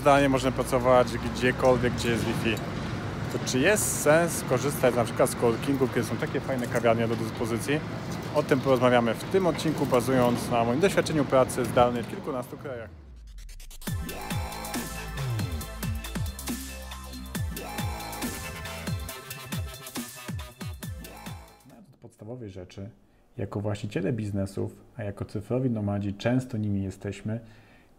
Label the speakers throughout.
Speaker 1: zdalnie można pracować gdziekolwiek, gdzie jest Wi-Fi. To czy jest sens korzystać na przykład z coworkingu, kiedy są takie fajne kawiarnie do dyspozycji? O tym porozmawiamy w tym odcinku, bazując na moim doświadczeniu pracy zdalnej w kilkunastu krajach. Znając podstawowe rzeczy, jako właściciele biznesów, a jako cyfrowi nomadzi często nimi jesteśmy,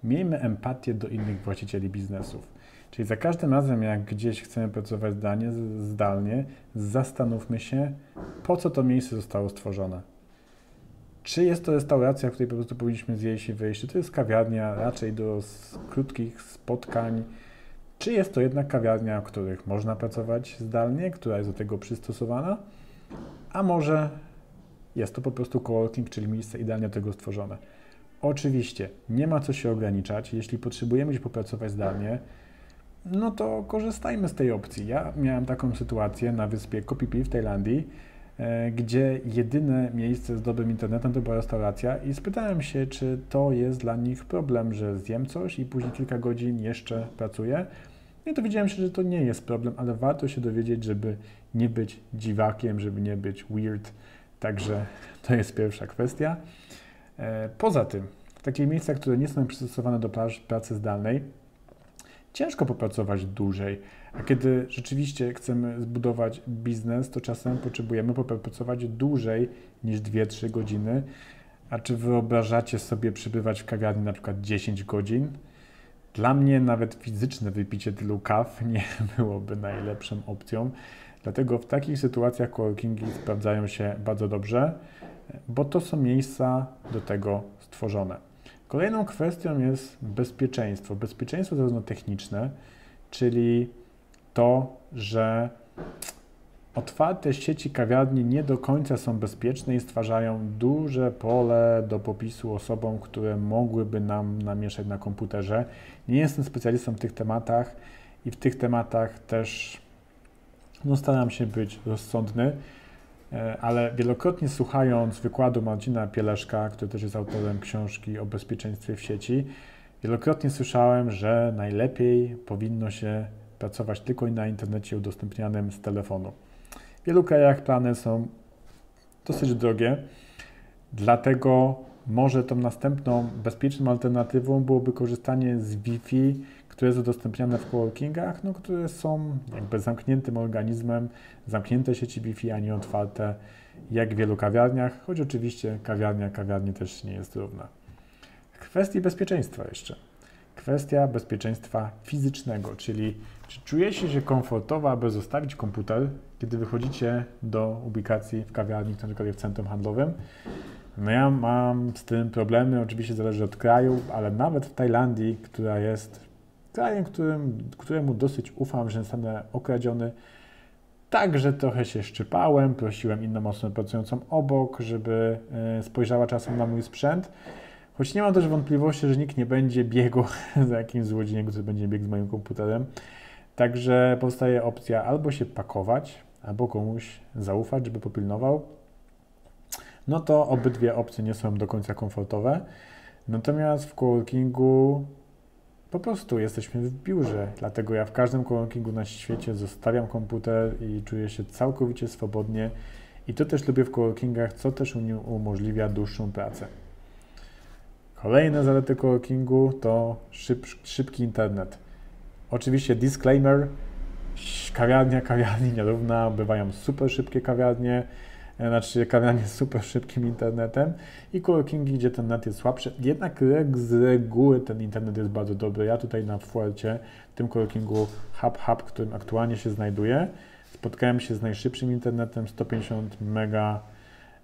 Speaker 1: miejmy empatię do innych właścicieli biznesów. Czyli za każdym razem, jak gdzieś chcemy pracować zdalnie, zdalnie, zastanówmy się, po co to miejsce zostało stworzone. Czy jest to restauracja, w której po prostu powinniśmy zjeść i wyjść, czy to jest kawiarnia raczej do krótkich spotkań, czy jest to jednak kawiarnia, w których można pracować zdalnie, która jest do tego przystosowana, a może jest to po prostu coworking, czyli miejsce idealnie do tego stworzone. Oczywiście nie ma co się ograniczać. Jeśli potrzebujemy gdzieś popracować zdalnie, no to korzystajmy z tej opcji. Ja miałem taką sytuację na wyspie Koh Phi w Tajlandii, e, gdzie jedyne miejsce z dobrym internetem to była restauracja i spytałem się, czy to jest dla nich problem, że zjem coś i później kilka godzin jeszcze pracuję. No I dowiedziałem się, że to nie jest problem, ale warto się dowiedzieć, żeby nie być dziwakiem, żeby nie być weird. Także to jest pierwsza kwestia. E, Poza tym, w takich miejscach, które nie są przystosowane do prac- pracy zdalnej, ciężko popracować dłużej. A kiedy rzeczywiście chcemy zbudować biznes, to czasem potrzebujemy popracować dłużej niż 2-3 godziny. A czy wyobrażacie sobie przebywać w kawiarni na przykład 10 godzin? Dla mnie nawet fizyczne wypicie tylu kaw nie byłoby najlepszą opcją. Dlatego w takich sytuacjach coworkingi sprawdzają się bardzo dobrze bo to są miejsca do tego stworzone. Kolejną kwestią jest bezpieczeństwo. Bezpieczeństwo zarówno techniczne, czyli to, że otwarte sieci kawiarni nie do końca są bezpieczne i stwarzają duże pole do popisu osobom, które mogłyby nam namieszać na komputerze. Nie jestem specjalistą w tych tematach i w tych tematach też no, staram się być rozsądny. E, ale wielokrotnie słuchając wykładu Marcina Pieleszka, który też jest autorem książki o bezpieczeństwie w sieci, wielokrotnie słyszałem, że najlepiej powinno się pracować tylko na internecie udostępnianym z telefonu. W wielu krajach plany są dosyć drogie, dlatego może tą następną bezpieczną alternatywą byłoby korzystanie z Wi-Fi, które jest udostępniane w coworkingach, no, które są jakby zamkniętym organizmem, zamknięte sieci Wi-Fi, a nie otwarte jak w wielu kawiarniach, choć oczywiście kawiarnia kawiarni też nie jest równa. W kwestii bezpieczeństwa jeszcze. Kwestia bezpieczeństwa fizycznego, czyli czy czujecie się komfortowo, aby zostawić komputer, kiedy wychodzicie do ubikacji w kawiarni, na przykład w centrum handlowym? No ja mam z tym problemy, oczywiście zależy od kraju, ale nawet w Tajlandii, która jest krajem, którym, któremu dosyć ufam, że zostanę okradziony, także trochę się szczypałem, prosiłem inną osobę pracującą obok, żeby e, spojrzała czasem na mój sprzęt, choć nie mam też wątpliwości, że nikt nie będzie biegł za jakimś złodziejem, który będzie biegł z moim komputerem. Także powstaje opcja albo się pakować, albo komuś zaufać, żeby popilnował. No to obydwie opcje nie są do końca komfortowe. Natomiast w coworkingu po prostu jesteśmy w biurze, dlatego ja w każdym coworkingu na świecie zostawiam komputer i czuję się całkowicie swobodnie. I to też lubię w coworkingach, co też umożliwia dłuższą pracę. Kolejne zalety coworkingu to szyb, szybki internet. Oczywiście disclaimer, kawiarnia, kawiarni nierówna, bywają super szybkie kawiarnie, znaczy kawiarnie z super szybkim internetem i coworkingi, gdzie ten net jest słabszy. Jednak z reguły ten internet jest bardzo dobry. Ja tutaj na Fuercie, w tym coworkingu Hub Hub, w którym aktualnie się znajduję, spotkałem się z najszybszym internetem, 150 mega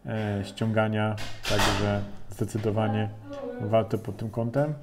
Speaker 1: e, ściągania, także zdecydowanie warto pod tym kątem.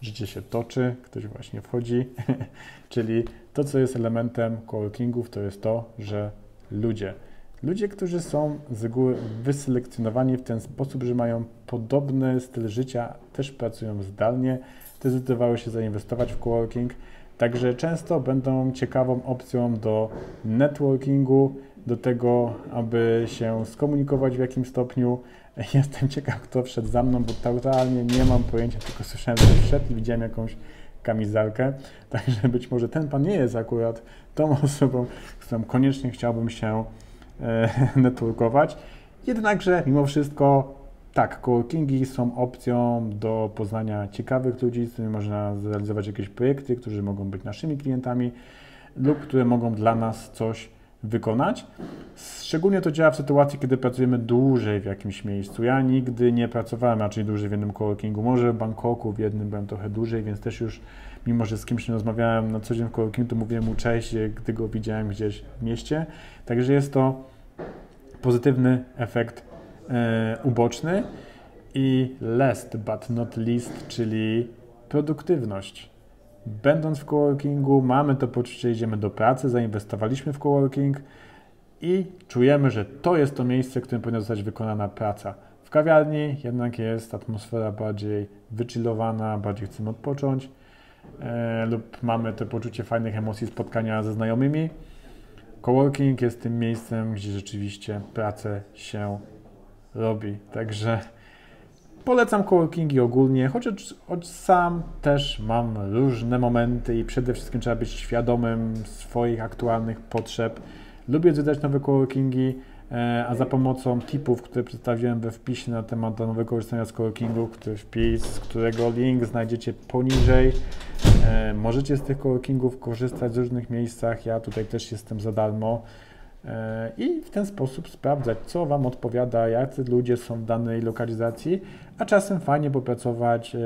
Speaker 1: Życie się toczy, ktoś właśnie wchodzi, czyli to, co jest elementem coworkingów, to jest to, że ludzie, ludzie, którzy są z reguły wyselekcjonowani w ten sposób, że mają podobny styl życia, też pracują zdalnie, zdecydowały się zainwestować w coworking, także często będą ciekawą opcją do networkingu, do tego, aby się skomunikować w jakimś stopniu. Jestem ciekaw, kto wszedł za mną, bo totalnie nie mam pojęcia, tylko słyszałem, że wszedł i widziałem jakąś kamizelkę. Także być może ten pan nie jest akurat tą osobą, z którą koniecznie chciałbym się networkować. Jednakże mimo wszystko tak, coworkingi są opcją do poznania ciekawych ludzi, z którymi można zrealizować jakieś projekty, którzy mogą być naszymi klientami lub które mogą dla nas coś wykonać. Szczególnie to działa w sytuacji, kiedy pracujemy dłużej w jakimś miejscu. Ja nigdy nie pracowałem raczej dłużej w jednym coworkingu. Może w Bangkoku w jednym byłem trochę dłużej, więc też już, mimo że z kimś nie rozmawiałem na co dzień w coworkingu, to mówiłem mu cześć, gdy go widziałem gdzieś w mieście. Także jest to pozytywny efekt e, uboczny. I last but not least, czyli produktywność. Będąc w coworkingu, mamy to poczucie, idziemy do pracy, zainwestowaliśmy w coworking i czujemy, że to jest to miejsce, w którym powinna zostać wykonana praca. W kawiarni jednak jest atmosfera bardziej wychillowana, bardziej chcemy odpocząć e, lub mamy to poczucie fajnych emocji spotkania ze znajomymi. Coworking jest tym miejscem, gdzie rzeczywiście pracę się robi. Także Polecam coworkingi ogólnie, chociaż, choć sam też mam różne momenty i przede wszystkim trzeba być świadomym swoich aktualnych potrzeb. Lubię zwiedzać nowe coworkingi, e, a za pomocą tipów, które przedstawiłem we wpisie na temat nowego korzystania z coworkingu, który wpis, którego link znajdziecie poniżej. E, możecie z tych coworkingów korzystać w różnych miejscach. Ja tutaj też jestem za darmo. E, i w ten sposób sprawdzać, co Wam odpowiada, jacy ludzie są w danej lokalizacji, a czasem fajnie popracować e,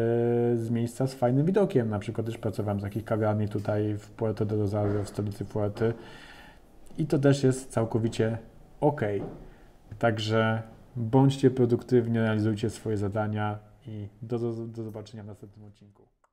Speaker 1: z miejsca z fajnym widokiem. Na przykład też pracowałem z takich kawiarni tutaj w Puerto de Rosario, w stolicy Fuerty i to też jest całkowicie ok. Także bądźcie produktywni, realizujcie swoje zadania i do, do, do zobaczenia w następnym odcinku.